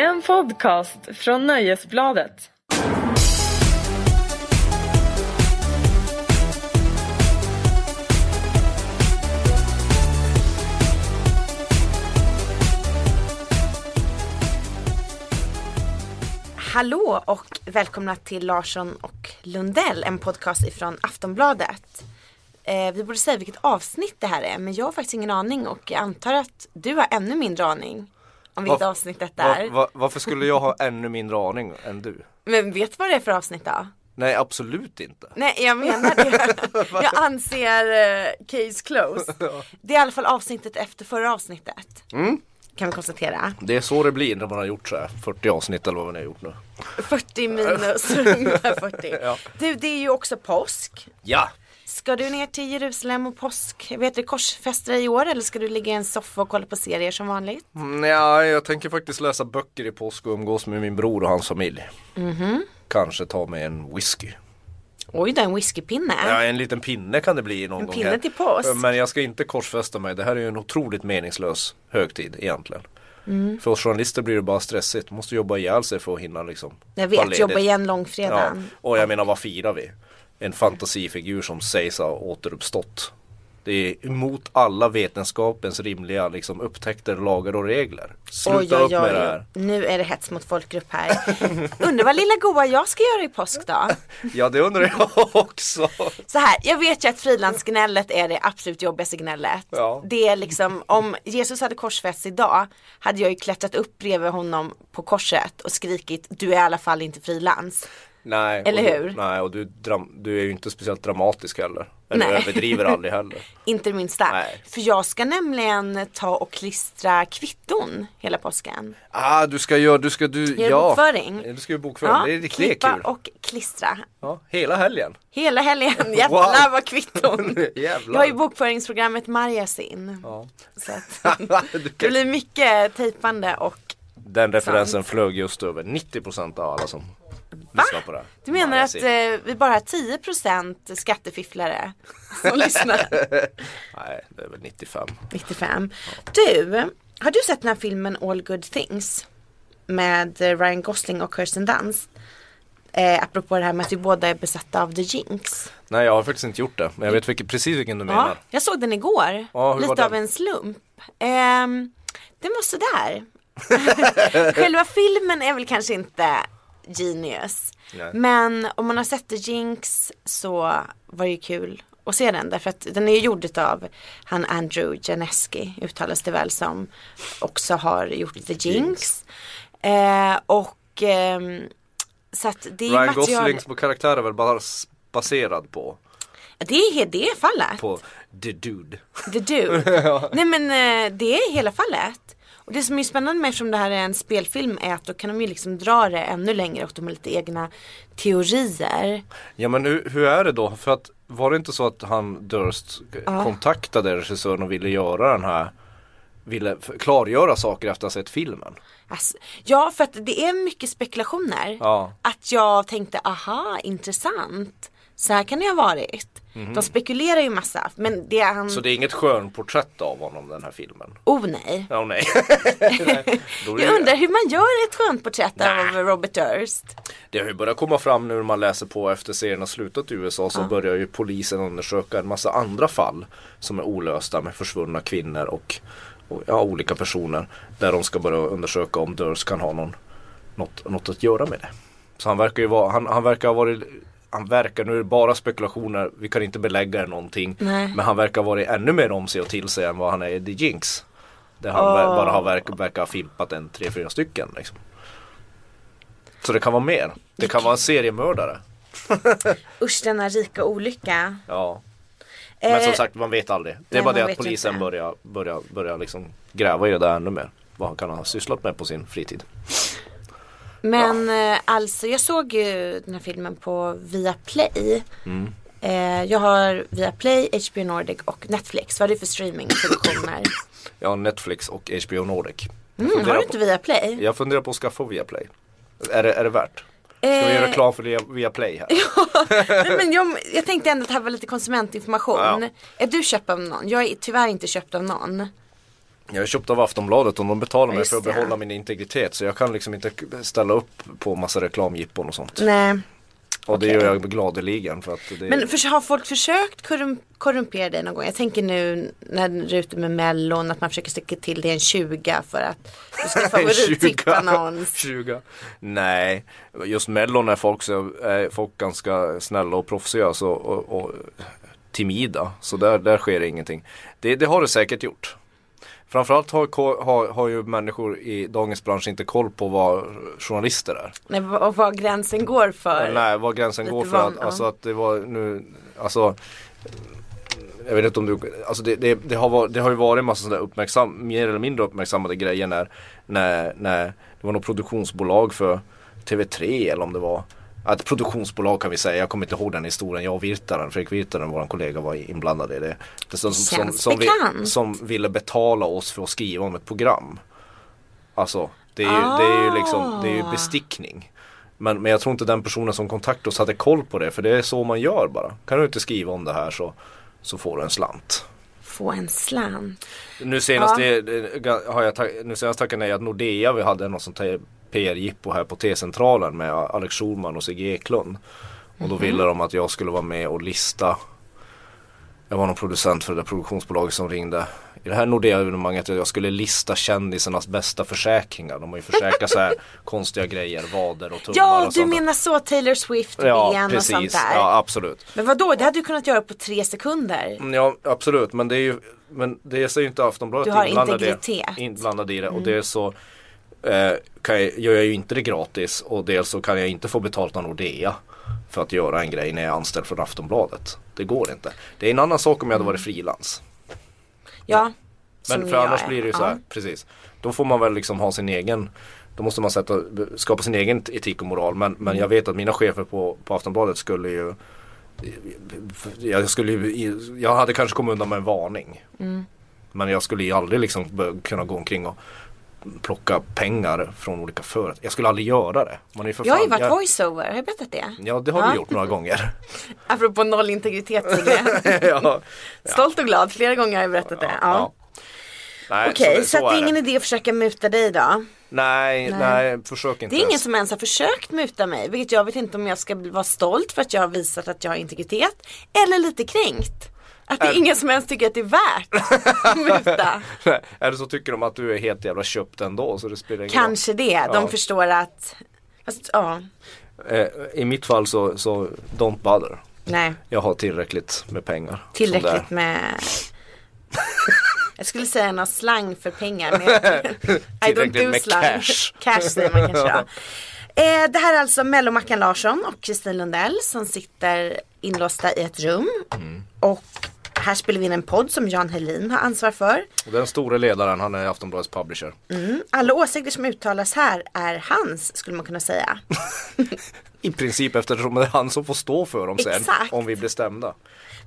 En podcast från Nöjesbladet. Hallå och välkomna till Larsson och Lundell, en podcast ifrån Aftonbladet. Eh, vi borde säga vilket avsnitt det här är, men jag har faktiskt ingen aning och jag antar att du har ännu mindre aning om vilket Varf- avsnitt detta Va, är. va, varför skulle jag ha ännu mindre aning än du? Men vet du vad det är för avsnitt då? Nej absolut inte. Nej jag menar det. jag anser eh, case closed. Det är i alla fall avsnittet efter förra avsnittet. Mm. Kan vi konstatera. Det är så det blir när man har gjort så här 40 avsnitt eller vad ni har gjort nu. 40 minus ungefär 40. Ja. Du det är ju också påsk. Ja! Ska du ner till Jerusalem och påsk, vet du, korsfäster i år eller ska du ligga i en soffa och kolla på serier som vanligt? Nej, Mm, jag tänker faktiskt läsa böcker i påsk och umgås med min bror och hans familj. Mhm. Kanske ta med en whisky. Oj då, en whiskypinne. Ja, en liten pinne kan det bli någon En gång pinne här. till påsk. Men jag ska inte korsfästa mig. Det här är ju en otroligt meningslös högtid egentligen. Mm. För oss journalister blir det bara stressigt. Måste jobba ihjäl sig för att hinna liksom. Jag vet, jobba igen Ja, långfredagen. och jag menar vad firar vi? En fantasifigur som sägs ha återuppstått. Det är emot alla vetenskapens rimliga liksom, upptäckter, lagar och regler. Sluta Oj, oj, upp med det oj, här. nu är det hets mot folkgrupp här. Undrar vad lilla goa jag ska göra i påsk då? Ja det undrar jag också. Så här, jag vet ju att frilansgnället är det absolut jobbigaste gnället. Ja. Det är liksom, om Jesus hade korsfästs idag hade jag ju klättrat upp bredvid honom på korset och skrikit du är i alla fall inte frilans. Nej, Eller och hur? Du, nej och du, du är ju inte speciellt dramatisk heller. Eller Nej. överdriver aldrig heller. Inte det minsta. Nej. För jag ska nämligen ta och klistra kvitton hela påsken. Ah du ska göra, du ska du, Gör ja. bokföring. Du ska göra bokföring, det är riktigt klippa kul. och klistra. Ja, hela helgen. Hela helgen, jävlar Wow. vad kvitton. Jävlar. Jag har ju bokföringsprogrammet Marjasin. Ja. Så att Du det blir mycket tejpande och Den referensen flög just över 90% av alla som lyssnar på det du menar Ja, att eh, vi bara har 10% skattefifflare som lyssnar? Nej, det är väl 95. 95. Du, har du sett den här filmen All Good Things? Med eh, Ryan Gosling och Kirsten Dunst. Eh, apropå det här med att vi båda är besatta av The Jinx. Nej, jag har faktiskt inte gjort det. Men jag vet vilken, precis vilken du Ja, menar. jag såg den igår. Ja, Lite av en slump. Ehm, den var sådär. Själva filmen är väl kanske inte genius. Nej. Men om man har sett The Jinx så var det ju kul att se den. Därför att den är ju gjord av han Andrew Janeski uttalas det väl som. Också har gjort The Jinx. Eh, och ehm, så att det är Ryan material. Goslings karaktär är väl bara baserad på, Det är det är fallet. på The Dude. The Dude. Nej men eh, det är hela fallet. Och det som är spännande med eftersom det här är en spelfilm är att då kan de ju liksom dra det ännu längre och de har lite egna teorier. Ja men hur, hur är det då? För att var det inte så att han Durst kontaktade regissören och ville göra den här Ville klargöra saker efter att ha sett filmen? Alltså, ja för att det är mycket spekulationer. Ja. Att jag tänkte aha intressant. Så här kan det ha varit. De spekulerar ju massa. Men det är han. Så det är inget skönporträtt av honom den här filmen? oh nej. Ja nej. nej. Jag undrar hur man gör ett skönt porträtt av Robert Durst. Det har ju börjat komma fram nu när man läser på efter serien har slutat i USA så börjar ju polisen undersöka en massa andra fall som är olösta med försvunna kvinnor och, och ja, olika personer. Där de ska börja undersöka om Durst kan ha någon, något, något att göra med det. Så han verkar ju vara, han, han verkar ha varit han verkar, nu är det bara spekulationer, vi kan inte belägga någonting. Nej. Men han verkar varit ännu mer om sig och till sig än vad han är i The Jinx. Där han ver- bara har verk, verkar ha filpat en tre, fyra stycken. Liksom. Så det kan vara mer. Det kan vara en seriemördare. Usch denna rika olycka. Ja. Men som Eh, sagt man vet aldrig. Det är nej, bara det att polisen inte. börjar, börjar, börjar liksom gräva i det där ännu mer. Vad han kan ha sysslat med på sin fritid. Men eh, alltså jag såg ju den här filmen på Viaplay. Mm. Eh, jag har Viaplay, HBO Nordic och Netflix. Vad är det för streamingproduktioner? Jag har Netflix och HBO Nordic. Mm, har du inte Viaplay? jag funderar på att skaffa Viaplay. Är det, är det värt? Ska vi Eh, göra reklam för Via- Viaplay här? Nej, men jag, jag tänkte ändå att det här var lite konsumentinformation. Ja. Är du köpt av någon? Jag är tyvärr inte köpt av någon. Jag är köpt av Aftonbladet och de betalar mig för att behålla min integritet. Så jag kan liksom inte ställa upp på massa reklamjippon och sånt. Nej. Och det gör jag gladeligen för att det Men för, har folk försökt korrum, korrumpera dig någon gång? Jag tänker nu när du är ute med mellon att man försöker sticka till dig en 20 för att du ska favorittippa någon. 20. Nej, just mellon är folk, så, är folk ganska snälla och proffsiga så, och, och timida. Så där, där sker ingenting. Det, det har det säkert gjort. Framförallt har, har, har ju människor i dagens bransch inte koll på vad journalister är. Nej, och var gränsen går för. Nej, var gränsen går för van- att, ja. alltså att det var nu, alltså jag vet inte om du, alltså det, det, det, har, varit, det har ju varit en massa sådana uppmärksam, mer eller mindre uppmärksammade grejer när, när, när det var något produktionsbolag för TV3 eller om det var Ett produktionsbolag kan vi säga, jag kommer inte ihåg den historien. Jag och Virtanen, Fredrik Virtanen, vår kollega var inblandad i det. det som, som, som, vi, som ville betala oss för att skriva om ett program. Alltså, det är ju, det är ju liksom, det är ju Ah. bestickning. Men, men jag tror inte den personen som kontaktade oss hade koll på det, för det är så man gör bara. Kan du inte skriva om det här så, så får du en slant. Få en slant. Nu senast, Ja. det, har jag, nu senast tackade nej att Nordea, vi hade något sånt här PR-jippo här på T-centralen med Alex Schulman och Sigge Eklund. Och då Mhm. ville de att jag skulle vara med och lista Jag var någon producent för det där produktionsbolaget som ringde I det här Nordea-evenemanget att jag skulle lista kändisarnas bästa försäkringar. De har ju försäkrat så här konstiga grejer, vader och tummar Ja, och du sånt. menar så Taylor Swift, Ja, ben och sånt precis. där. Ja, absolut. Men vadå, det hade du kunnat göra på tre sekunder. Mm, Ja absolut men det är ju Men det är ju inte Aftonbladet Du har integritet. Mm. inblandade i det och det är så kan jag, gör jag ju inte det gratis och dels så kan jag inte få betalt av Nordea för att göra en grej när jag är anställd från Aftonbladet. Det går inte. Det är en annan sak om jag hade varit frilans. Ja. Men för annars är. blir det ju så här, Ja. precis. Då får man väl liksom ha sin egen Då måste man sätta, skapa sin egen etik och moral. Men, men jag vet att mina chefer på, på Aftonbladet skulle ju jag, skulle ju, jag hade kanske kommit undan med en varning. Mm. Men jag skulle ju aldrig liksom kunna gå omkring och plocka pengar från olika företag. Jag skulle aldrig göra det. Man är för Jag har ju varit jag, voiceover, har jag berättat det? Ja det har Ja. du gjort några gånger. Apropå noll integritet ja. Stolt och glad, flera gånger har jag berättat det. Ja. Okej, så, så att det är ingen idé att försöka muta dig då? Nej, Nej. nej, försök inte Det är ingen som ens har försökt muta mig, vilket jag vet inte om jag ska vara stolt för att jag har visat att jag har integritet, eller lite kränkt. Att det är Är- ingen som ens tycker att det är värt muta. Eller så tycker de att du är helt jävla köpt ändå så det spelar ingen roll. Kanske det, de Ja. förstår att, fast, ja, Eh, I mitt fall så, så don't bother. nej, Jag har tillräckligt med pengar. tillräckligt med Jag skulle säga någon slang för pengar men I don't do med slang. cash. Cash säger man kanske då. Eh, det här är alltså Mello-Mackan Larsson och Kristin Lundell som sitter inlåsta i ett rum. Mm. Och här spelar vi in en podd som Jan Helin har ansvar för. Och Den store ledaren, han är Aftonbladets publisher. Mm. Alla åsikter som uttalas här är hans skulle man kunna säga. I princip eftersom det är han som får stå för dem sen. Exakt. Om vi blir stämda.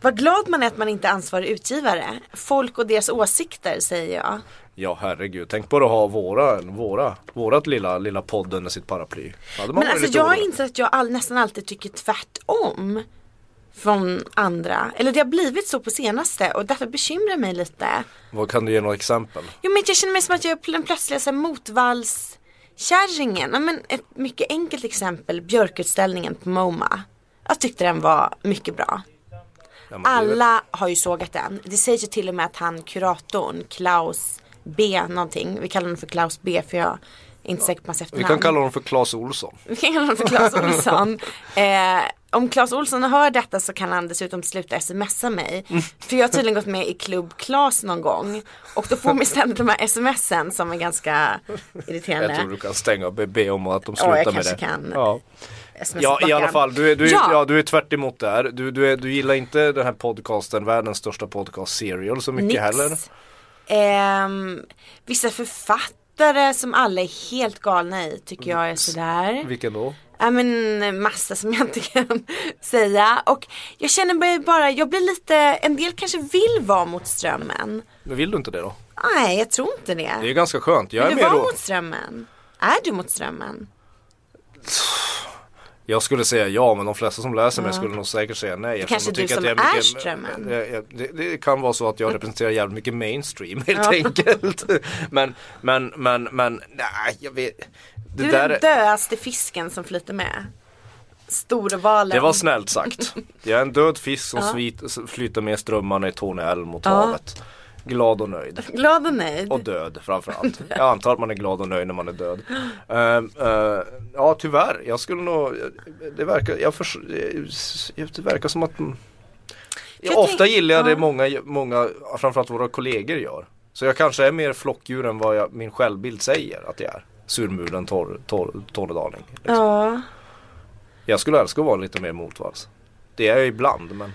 Vad glad man är att man inte är ansvarig utgivare. Folk och deras åsikter säger jag. Ja herregud, tänk bara att ha våra, våra, vårat lilla, lilla podd under sitt paraply. Men alltså jag har insett att jag all, nästan alltid tycker tvärtom. Från andra. Eller det har blivit så på senaste och detta bekymrar mig lite. Vad kan du ge några exempel? Jo men jag känner mig som att jag är den plötsliga motvallskärringen. Ja, men ett mycket enkelt exempel, björkutställningen på MoMA. Jag tyckte den var mycket bra. Ja, Alla har ju sågat den. Det sägs ju till och med att han kuratorn, Klaus B någonting. Vi kallar honom för Klaus B för jag inte säker på hans Vi efternamn. kan kalla honom för Claes Olsson. Vi kan kalla honom för Claes Olsson. Eh, om Claes Olsson hör detta så kan han dessutom sluta smsa mig. För jag har tydligen gått med i klubb Claes någon gång. Och då får man ständigt de här smsen som är ganska irriterande. Jag tror du kan stänga och be, om att de slutar jag med det. kan. Ja. Ja i alla fall, du är, du är, ja. Ja. du är tvärt emot där. Du, du, är, du gillar inte den här podcasten, världens största podcast Serial så mycket Nix. heller. Ehm, vissa författare som alla är helt galna i tycker jag är sådär. Vilken då? Ja men massa som jag inte kan säga. Och jag känner mig bara, jag blir lite, en del kanske vill vara mot strömmen. Men vill du inte det då? Nej jag tror inte det. Det är ganska skönt. Jag är vill du med vara då. mot strömmen? Är du mot strömmen? Jag skulle säga ja men de flesta som läser mig skulle nog säkert säga nej. eftersom kanske du som att jag är mycket- strömmen. det, det, det kan vara så att jag representerar jävligt mycket mainstream helt enkelt. men, men, men, men, nej jag vet. Det, Du är där, den dödaste fisken som flyter med. Storvalen. det var snällt sagt. Jag är en död fisk som svit, flyter med strömmarna i Torne älv mot havet. Glad och nöjd. Glad och nöjd. Och död framförallt. Jag antar att man är glad och nöjd när man är död. Ehm, eh, ja tyvärr, jag skulle nog, det verkar, jag förs, det verkar som att mm, Jag Ofta tänk- gillar jag det ja. många, många, framförallt våra kollegor gör. Så jag kanske är mer flockdjur än vad jag, min självbild säger att jag är. Surmulen torr, torr, tornedaling. Liksom. Ja. Jag skulle älska att vara lite mer motvalls. Det är jag ibland men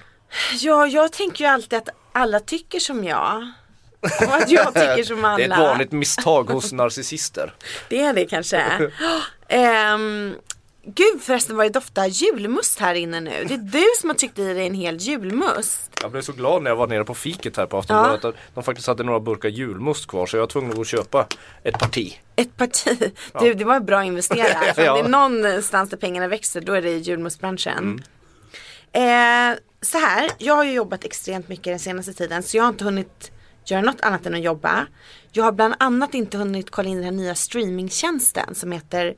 ja, jag tänker ju alltid att alla tycker som jag. Och att jag tycker som alla. det är ett vanligt misstag hos narcissister. Det är det kanske. Ehm, gud förresten vad det doftar julmust här inne nu. Det är du som har tryckt i dig en hel julmust. Jag blev så glad när jag var nere på fiket här på Aftonbladet att de faktiskt hade några burkar julmust kvar så jag var tvungen att gå och köpa ett parti. Ett parti. Du, det var bra investerare. För Ja. om det är någonstans där pengarna växer då är det i julmustbranschen. Mm. Eh, så här, jag har ju jobbat extremt mycket den senaste tiden så jag har inte hunnit göra något annat än att jobba. Jag har bland annat inte hunnit kolla in den här nya streamingtjänsten som heter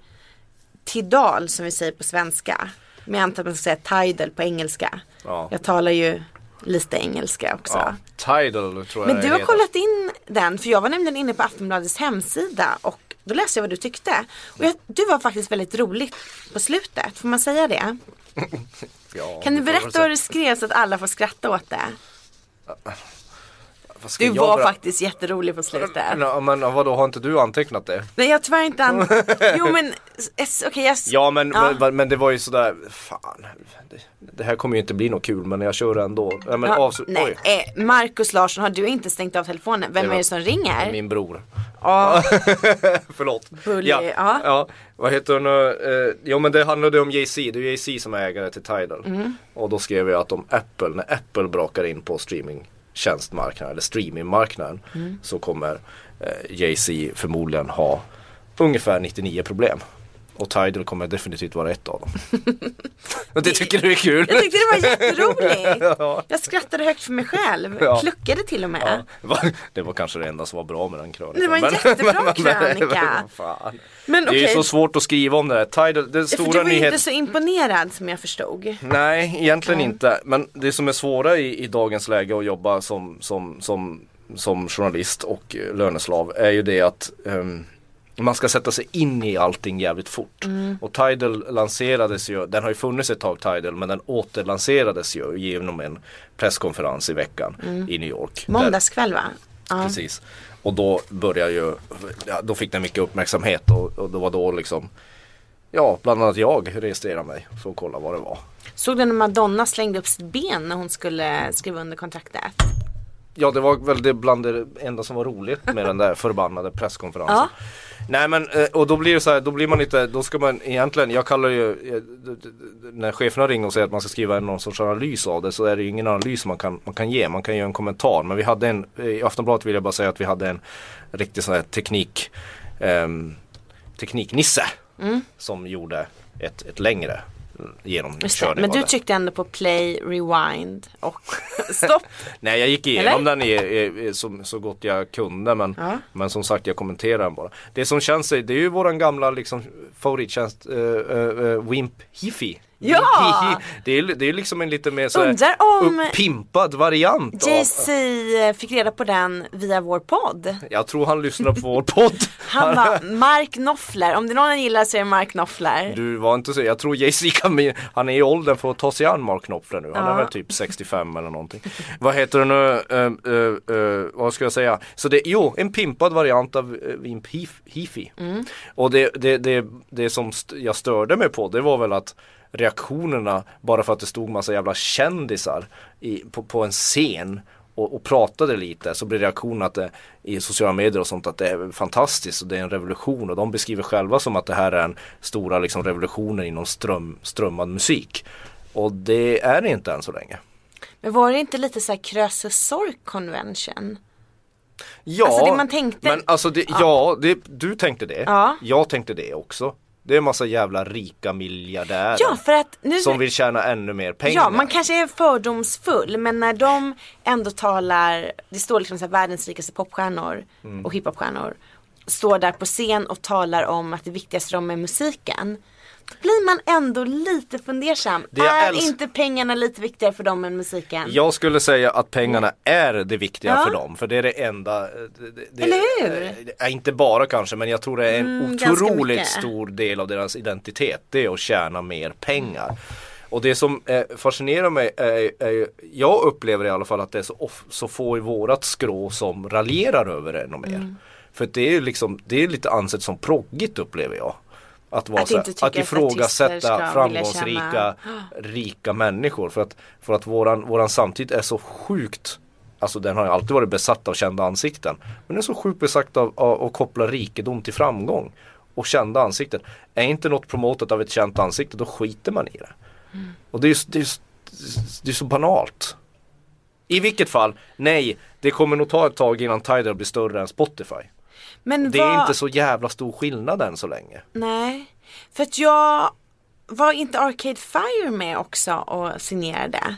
Tidal som vi säger på svenska. Men jag antar att man ska säga Tidal på engelska. Ja. Jag talar ju lite engelska också. Ja, Tidal tror jag Men du har kollat in den, för jag var nämligen inne på Aftonbladets hemsida och då läste jag vad du tyckte. Och jag, du var faktiskt väldigt roligt på slutet, får man säga det? Ja, Kan du berätta vad du skrev så att alla får skratta åt det? Vad ska Du jag var berätta? faktiskt jätterolig på slutet. Ja, men vadå, har inte du antecknat det? Nej jag har tyvärr inte an... Jo men, okej jag... Ja men, Ja. Men, men det var ju sådär, fan. Det, det här kommer ju inte bli något kul men jag kör ändå. Ja, men Ja, avslut- nej, eh, Markus Larsson, har du inte stängt av telefonen? Vem var- är det som ringer? min bror. Ja, Förlåt. Bully, ja, ja. ja. Vad heter hon nu? Eh, jo men det handlade om Jay-Z. Det är Jay-Z som är ägare till Tidal. Mm. Och då skrev jag att om Apple, när Apple brakar in på streamingtjänstmarknaden eller streamingmarknaden Mm. så kommer eh, Jay-Z förmodligen ha ungefär 99 problem. Och Tidal kommer definitivt vara ett av dem. och det tycker du är kul? jag tyckte det var jätteroligt. Ja. Jag skrattade högt för mig själv, Ja. kluckade till och med. Ja, det var- kanske det enda som var bra med den krönikan. Det var en Men- jättebra men- krönika. fan. Men Det är ju så svårt att skriva om det här. Tidal, den stora du var ju nyheten. inte så imponerad som jag förstod. Nej, egentligen inte. Men det som är svåra i, i dagens läge att jobba som, som, som, som journalist och eh, löneslav är ju det att ehm, man ska sätta sig in i allting jävligt fort. Och Tidal lanserades ju, den har ju funnits ett tag Tidal men den återlanserades ju genom en presskonferens i veckan i New York. Måndagskväll va? Ja. Precis. Och då började ju, ja, då fick den mycket uppmärksamhet och, och det var då liksom Ja, bland annat jag registrerade mig för att kolla vad det var. Såg du när Madonna slängde upp sitt ben när hon skulle skriva under kontraktet? Ja, det var väl det bland det enda som var roligt med den där förbannade presskonferensen. Ja. Nej men, eh, och då blir det så här, då blir man inte, då ska man egentligen, jag kallar ju, eh, när cheferna ringer och säger att man ska skriva någon sorts analys av det så är det ju ingen analys man kan, man kan ge, man kan ge en kommentar. Men vi hade en, i Aftonbladet vill jag bara säga att vi hade en riktig sån här teknik, ehm, tekniknisse som gjorde ett, ett längre. Genomkörning Men du det. tryckte ändå på play, rewind och stopp. Nej jag gick igenom Eller? den i, i, så, så gott jag kunde men, Ja. men som sagt jag kommenterar den bara. Det som känns, det är ju våran gamla liksom favorittjänst uh, uh, Wimp Hifi. Ja! Det är, det är liksom en lite mer så här Undrar om- uppimpad variant av, JC fick reda på den via vår podd. Jag tror han lyssnar på vår podd. Han var Mark Knopfler. Om det är någon jag gillar så är det Mark Knopfler. Du var inte så, jag tror Jay-Z kan han är i åldern för att ta sig an Mark Knopfler nu. Han Ja. är väl typ 65 eller någonting. vad heter det nu, uh, uh, uh, vad ska jag säga? Så det, jo, en pimpad variant av uh, Wimp Hif- Hifi. Och det, det, det, det som jag störde mig på det var väl att reaktionerna bara för att det stod massa jävla kändisar i, på, på en scen och, och pratade lite så blir reaktionen att det, i sociala medier och sånt att det är fantastiskt och det är en revolution och de beskriver själva som att det här är en stora liksom, revolutionen inom ström, strömmad musik. Och det är det inte än så länge. Men var det inte lite så här Krösus Sork convention? Ja, Alltså det man tänkte- men alltså det, ja, det, du tänkte det. Ja. Jag tänkte det också. Det är en massa jävla rika miljardärer. Ja för att nu Som vill tjäna ännu mer pengar. Ja, man kanske är fördomsfull men när de ändå talar, det står liksom så här, världens rikaste popstjärnor Mm. och hiphopstjärnor står där på scen och talar om att det viktigaste för dem är musiken. Blir man ändå lite fundersam. Är älsk- inte pengarna lite viktigare för dem än musiken? Jag skulle säga att pengarna är det viktiga Ja. för dem. För det är det enda. Det, det, det, Eller hur? Eh, inte bara kanske men jag tror det är en Mm, otroligt stor del av deras identitet. Det är att tjäna mer pengar. Och det som eh, fascinerar mig är, är jag upplever i alla fall att det är så, off, så få i vårat skrå som raljerar över det ännu mer. Mm. För det är liksom, det är lite ansett som proggigt upplever jag. Att, vara Att så, att ifrågasätta framgångsrika rika människor. För att, för att våran, våran samtid är så sjukt Alltså den har ju alltid varit besatt av kända ansikten. Men den är så sjukt besatt av, av att koppla rikedom till framgång. Och kända ansikten. Är inte något promotat av ett känt ansikte då skiter man i det. Och det är ju det är, det är så banalt. I vilket fall, nej, det kommer nog ta ett tag innan Tidal blir större än Spotify. Men Det är vad- inte så jävla stor skillnad än så länge. Nej, för att jag var inte Arcade Fire med också och signerade?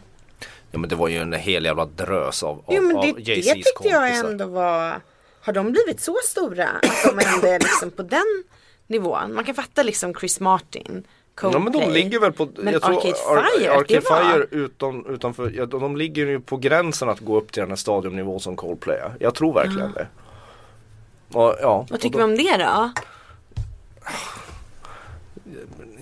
Ja men det var ju en hel jävla drös av, av, Jo men det, av det tyckte jag kompisar. ändå var Har de blivit så stora att de ändå är liksom på den nivån? Man kan fatta liksom Chris Martin Ja men de Coldplay. ligger väl på, Men jag tror Arcade Ar- Fire, Arcade det var- Fire utom, utanför, ja, de, ligger ju på gränsen att gå upp till den här stadiumnivå som Coldplay är. Jag tror verkligen det. Och, ja, Vad tycker då- vi om det då?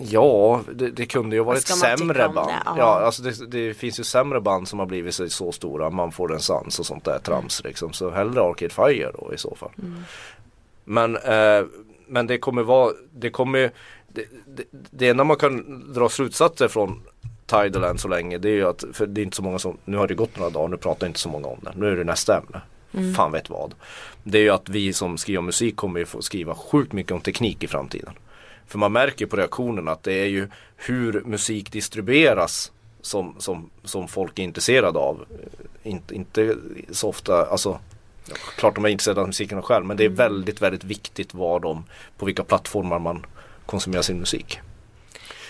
Ja, det, det kunde ju ha varit sämre band. det? Ja. Alltså det, det finns ju sämre band som har blivit så, så stora. Man får en sans och sånt där trams liksom. Så hellre Arcade Fire då i så fall. Mm. Men, eh, men det kommer vara, det kommer det, det, det enda man kan dra slutsatser från Tidal än så länge det är ju att, för det är inte så många som, nu har det gått några dagar, nu pratar inte så många om det. Nu är det nästa ämne. Mm. Fan vet vad. Det är ju att vi som skriver musik kommer ju få skriva sjukt mycket om teknik i framtiden. För man märker på reaktionerna att det är ju hur musik distribueras som, som, som folk är intresserade av. Eh, Inte, inte så ofta, alltså Klart de är intresserade av musiken själv men det är väldigt väldigt viktigt var de, på vilka plattformar man konsumerar sin musik.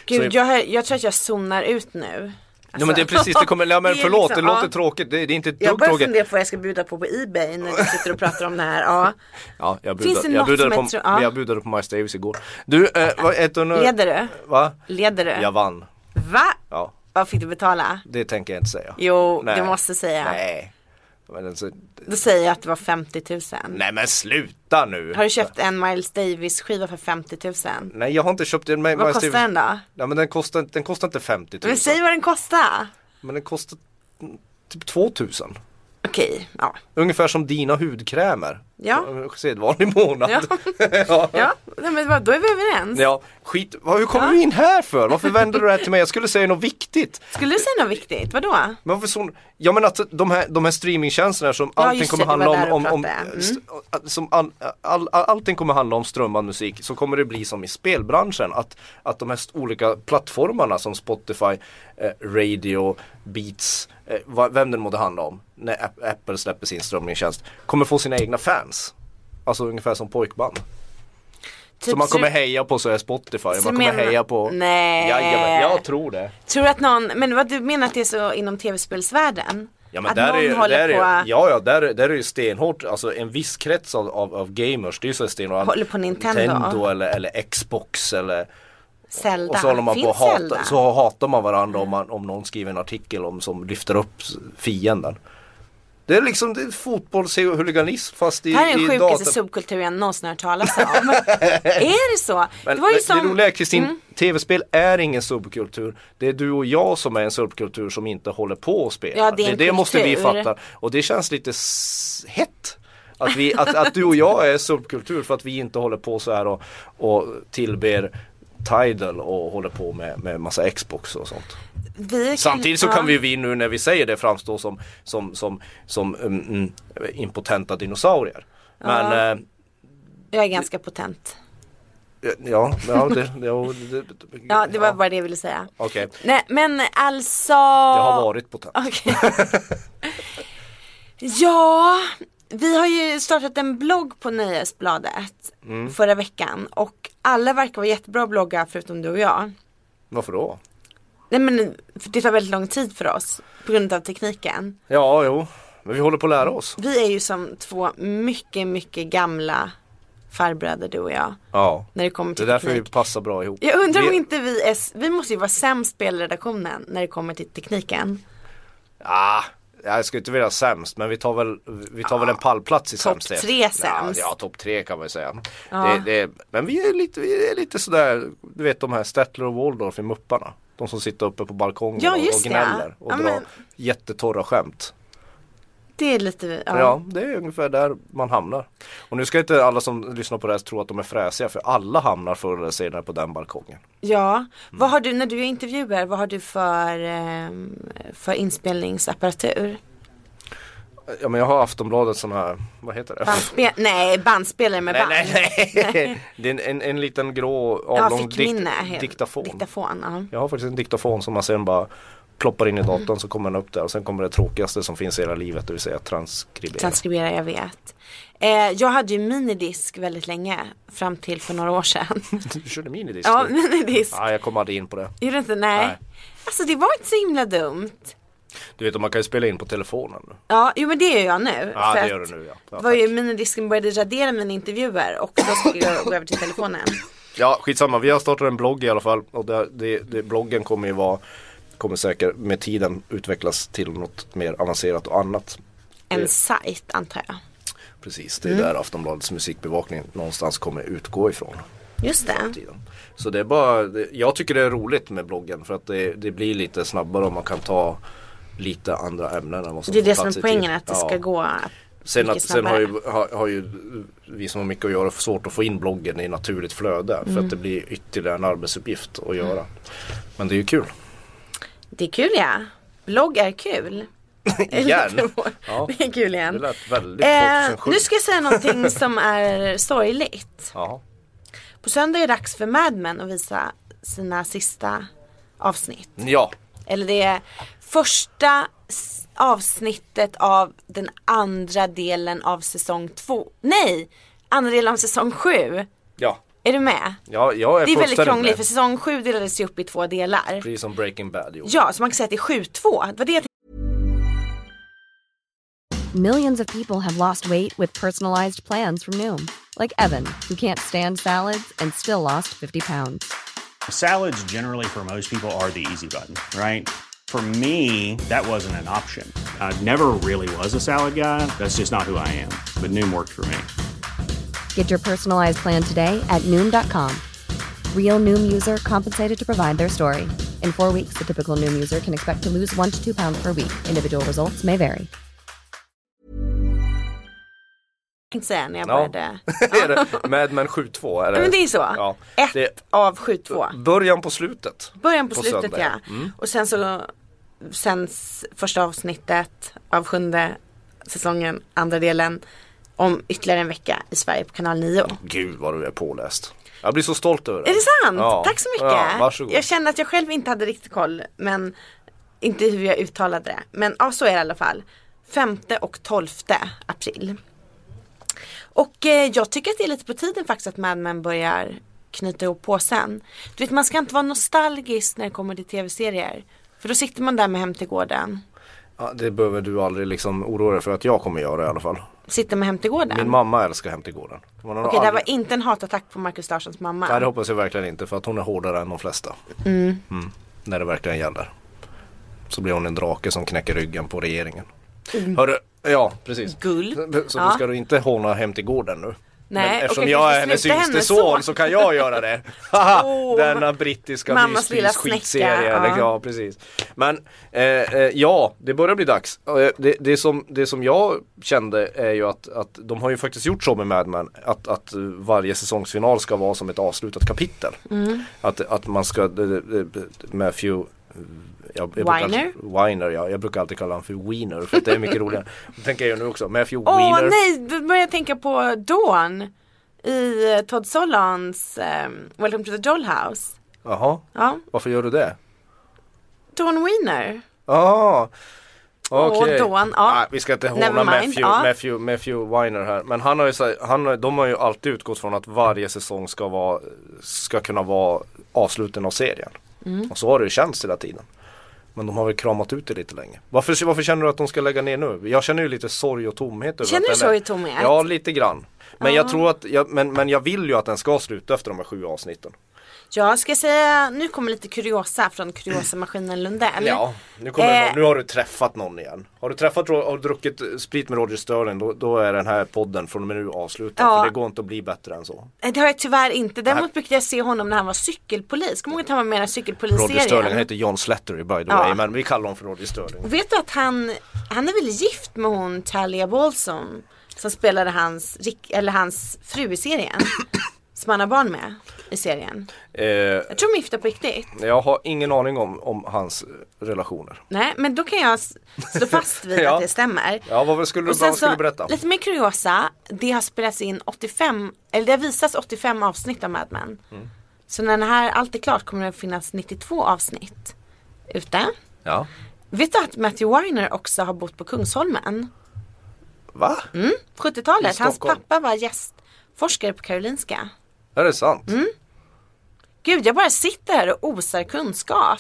Gud Så- jag, jag tror att jag zonar ut nu. Ja men det är precis, det kommer, ja, men Det förlåt liksom, det låter ja. tråkigt, det, det är inte ett Jag dugg börjar tråkigt. fundera på vad jag ska bjuda på på Ebay när vi sitter och pratar om det här. Ja. Ja, jag Finns budade, det jag budade, på, jag tror- ja. jag budade på Miles Davis igår. Du, eh, vad heter hon? Leder du? Va? Leder du? Jag vann. Va? Ja, Vad fick du betala? det tänker jag inte säga. Jo, Nej. du måste säga. Nej. Alltså, Då säger att det var 50 000. nej men sluta nu. Har du köpt en Miles Davis skiva för 50 000? Nej jag har inte köpt en. Vad kostar den då? Ja men den kostar, den kostar inte 50 000. Men säg vad den kostar. Men den kostar typ 2000. Okej, ja. Ungefär som dina hudkrämer. Ja. Sedvanlig månad. Ja, ja. ja. Nej, men då är vi överens. Ja, skit. Hur kommer Ja. du in här för? Varför vänder du det här till mig? Jag skulle säga något viktigt. Skulle du säga något viktigt? Vadå? Men varför så, ja men att de här, de här streamingtjänsterna som Ja, allting kommer det, handla om, om, om. Mm. som all, all, all, allting kommer handla om strömmad musik så kommer det bli som i spelbranschen att, att de här olika plattformarna som Spotify, eh, Radio, Beats, eh, vem det må det handla om när App- Apple släpper sin strömningstjänst kommer få sina egna fans. Alltså ungefär som pojkband. Typ så man kommer heja på så är Spotify, man Så kommer menar- heja på Nej. Jajamän, jag tror det. Tror att någon, men vad du menar att det är så inom tv-spelsvärlden? Ja men att där någon är, håller där på, är, ja, ja, där, där är ju stenhårt, alltså en viss krets av, av, av gamers, det är ju så stenhårt. Håller på Nintendo. eller, eller Xbox eller Zelda. och så håller man Finns på hata, Zelda? så hatar man varandra om, man, om någon skriver en artikel om som lyfter upp fienden. Det är liksom det är fotbollshuliganism fast i, Det här är den sjukaste data- subkulturen jag någonsin hört talas om. är det så? Men, det var ju men som... det roliga är Kristin, Mm. tv-spel är ingen subkultur. Det är du och jag som är en subkultur som inte håller på att spela. Ja, det är en det måste vi fatta. Och det känns lite hett. Att, vi, att, att du och jag är subkultur för att vi inte håller på så här och, och tillber Tidal och håller på med, med massa Xbox och sånt. vi Samtidigt så kan vi, vi nu när vi säger det framstå som, som, som, som mm, impotenta dinosaurier. Men Ja. eh, Jag är ganska potent. ja, ja, det, ja, det, Ja, det var bara det jag ville säga. Okej, Nej, men alltså. jag har varit potent. Okej. ja, vi har ju startat en blogg på Nöjesbladet Mm. förra veckan och alla verkar vara jättebra att blogga förutom du och jag. Varför då? Nej men det tar väldigt lång tid för oss på grund av tekniken. Ja, jo. Men vi håller på att lära oss. Vi är ju som två mycket, mycket gamla farbröder du och jag. Ja. När det kommer Det är till därför vi teknik. passar bra ihop. Jag undrar om vi... inte vi är, vi måste ju vara sämst spelredaktionen när det kommer till tekniken. Ah, jag ska inte vilja sämst men vi tar väl, vi tar väl en pallplats i Topp sämsthet. tre sämst. Ja, ja topp tre kan man ju säga. Ja. Det, det, men vi är, lite, vi är lite sådär, du vet de här Statler och Waldorf i Mupparna. De som sitter uppe på balkongen Ja, och, och gnäller och Ja, drar men- jättetorra skämt. Det är lite, ja. Ja. det är ungefär där man hamnar. Och nu ska inte alla som lyssnar på det här tro att de är fräsiga för alla hamnar förr eller senare på den balkongen. Ja, vad har du när du är intervjuer, vad har du för, ehm, för inspelningsapparatur? Ja men jag har Aftonbladet sån här, vad heter det? Bandspe- nej, bandspelare med Nej, band. nej, nej. Det är en, en, en liten grå Ja, avlång fickminne. dikt, diktafon. Diktafon, ja. Jag har faktiskt en diktafon som man sen bara ploppar in i datorn så kommer den upp där och sen kommer det tråkigaste som finns i hela livet det vill säga transkribera. Transkribera, jag vet. Eh, jag hade ju minidisk väldigt länge, fram till för några år sedan. du körde minidisk? ja, minidisk. Ja, jag kom aldrig in på det. Gjorde du inte? Nej. Nej. Alltså det var inte så himla dumt. Du vet, man kan ju spela in på telefonen. Ja, jo men det gör jag nu. Ja, det gör du nu ja. Ja, var ju minidisken började radera mina intervjuer och då skulle jag gå över till telefonen. ja, skitsamma. Vi har startat en blogg i alla fall och det, det, det, bloggen kommer ju vara kommer säkert med tiden utvecklas till något mer avancerat och annat. En Det- sajt antar jag. Precis, det är där Aftonbladets musikbevakning någonstans kommer utgå ifrån. Just det. tiden. Så det är bara, jag tycker det är roligt med bloggen för att det, det blir lite snabbare och man kan ta lite andra ämnen än vad som Det är det som är poängen, att det Ja. ska gå Sen, mycket att, sen har, ju, har, har ju vi som har mycket att göra svårt att få in bloggen i naturligt flöde för Mm. att det blir ytterligare en arbetsuppgift att göra. Men det är ju kul. Det är kul ja. Blogg är kul. Igen. Ja. Det är kul Det igen. lät väldigt Eh, 2007. nu ska jag säga någonting som är sorgligt. Jaha. På söndag är det dags för Mad Men att visa sina sista avsnitt. Ja, Eller det är första avsnittet av den andra delen av säsong två. Nej! Andra delen av säsong sju. ja. Är du med? ja jag är Det är väldigt krångligt med. för säsong sju delades ju upp i två delar. Precis som Breaking Bad gjorde. Ja, så man kan säga att det är 7-2. Det var det jag Millions of people have lost weight with personalized plans from Noom, like Evan, who can't stand salads and still lost 50 pounds. Salads, generally, for most people, are the easy button, right? For me, that wasn't an option. I never really was a salad guy. That's just not who I am. But Noom worked for me. Get your personalized plan today at Noom.com. Real Noom user compensated to provide their story. In four weeks, the typical Noom user can expect to lose one to two pounds per week. Individual results may vary. säga när jag Ja. började. är det Mad Men 7-2? Är det? Ja, men det är så. Ja. Ett Det- av 7-2. Början på slutet. Början på, på slutet söndag, ja. ja. Mm. Och sen så sänds första avsnittet av sjunde säsongen, andra delen om ytterligare en vecka i Sverige på kanal 9. Gud vad du är påläst. Jag blir så stolt över det. Är det sant? Ja. Tack så mycket. Ja, varsågod. jag känner att jag själv inte hade riktigt koll men inte hur jag uttalade det. Men ja, så är det i alla fall. 5 och 12 april. Och eh, jag tycker att det är lite på tiden faktiskt att Mad Men börjar knyta ihop påsen. Du vet man ska inte vara nostalgisk när det kommer till tv-serier. För då sitter man där med Hem till gården. Ja, det behöver du aldrig liksom oroa dig för att jag kommer göra i alla fall. Sitter med Hem till gården. Min mamma älskar Hem till gården. Hon har nog Okej, det här var aldrig- inte en hatattack på Marcus Larssons mamma. Nej det hoppas jag verkligen inte för att hon är hårdare än de flesta. Mm. När det verkligen gäller. Så blir hon en drake som knäcker ryggen på regeringen. Hörru, ja precis. Gull. Så Ja. du ska du inte håna Hem till gården nu? Nej, Men eftersom jag är hennes yngste son så. kan jag göra det. Åh, Denna brittiska myspys-skitserie. snäcka, Ja. precis. Men eh, eh, ja, det börjar bli dags. Eh, Det, det, som, det som jag kände är ju att, att de har ju faktiskt gjort så med Mad Men. Att, att varje säsongsfinal ska vara som ett avslutat kapitel. Mm. Att, att man ska, det- Matthew jag, jag brukar Weiner? alltid- Weiner ja, jag brukar alltid kalla honom för Wiener för det är mycket roligare. Det tänker jag nu också. Matthew Åh Weiner. nej, då börjar jag tänka på Dawn i eh, Todd Solondz ehm, Welcome to the Dollhouse. Jaha, Ja, varför gör du det? Dawn Wiener. Ja, Okej. Dawn, ja. Nej, vi ska inte håna Matthew, ja. Matthew, Matthew Weiner här. Men han har ju, så han, har- de har ju alltid utgått från att varje säsong ska, vara, ska kunna vara avsluten av serien. Mm. Och så har det ju känts hela tiden. Men de har väl kramat ut det lite länge. Varför, varför känner du att de ska lägga ner nu? Jag känner ju lite sorg och tomhet. över Känner du sorg och tomhet? Ja, lite grann. Men jag tror att, jag, men, men jag vill ju att den ska sluta efter de här sju avsnitten. Jag ska säga, nu kommer lite kuriosa från kuriosamaskinen Lundell. Ja, nu, kommer Eh. nu har du träffat någon igen. Har du träffat, du druckit sprit med Roger Sterling då, då är den här podden från och med nu avslutad. Ja. För det går inte att bli bättre än så. Eh, Det har jag tyvärr inte. Däremot brukade jag se honom när han var cykelpolis. Kommer du ihåg att han var med i den cykelpolisserien? Roger Sterling, han heter John Slattery by the Ja. way. Men vi kallar honom för Roger Sterling. Och Vet du att han, han är väl gift med hon Talia Balsom som spelade hans, eller hans fru i serien. som han har barn med i serien. Eh, Jag tror de är gifta på riktigt. jag har ingen aning om, om hans relationer. Nej men då kan jag stå fast vid Ja. att det stämmer. Ja, vad skulle du, vad skulle du berätta? lite mer kuriosa, det har spelats in 85, eller det har visats 85 avsnitt av Mad Men. Mm. Så när det här allt är klart kommer det att finnas 92 avsnitt ute. Ja. Vet du att Matthew Weiner också har bott på Kungsholmen? Va? Mm, 70-talet. I Hans pappa var gästforskare på Karolinska. Är det sant? Mm. Gud, jag bara sitter här och osar kunskap.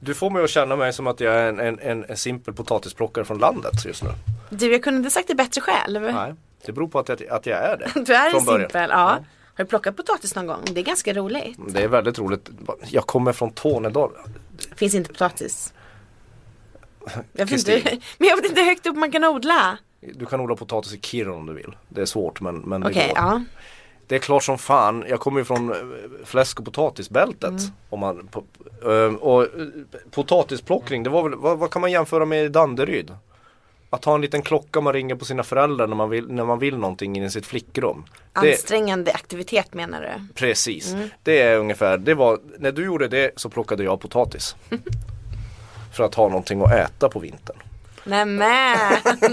Du får mig att känna mig som att jag är en, en, en, en simpel potatisplockare från landet just nu. Du, jag kunde inte sagt det bättre själv. Nej, det beror på att jag, att jag är det. Du är en simpel, ja. Har du plockat potatis någon gång? Det är ganska roligt. Det är väldigt roligt. Jag kommer från Tornedal. Finns inte potatis. Jag vet inte, men jag vet inte hur högt upp man kan odla. Du kan odla potatis i Kiruna om du vill. Det är svårt men, men det Okej, går. ja. Det är klart som fan. Jag kommer ju från eh, fläsk och potatisbältet. Mm. Om man, eh, och eh, potatisplockning, det var väl, vad, vad kan man jämföra med i Danderyd? Att ha en liten klocka man ringer på sina föräldrar när man vill, när man vill någonting i sitt flickrum. Det, Ansträngande aktivitet menar du? precis. Mm. Det är ungefär, det var, när du gjorde det så plockade jag potatis. För att ha någonting att äta på vintern. Nämen,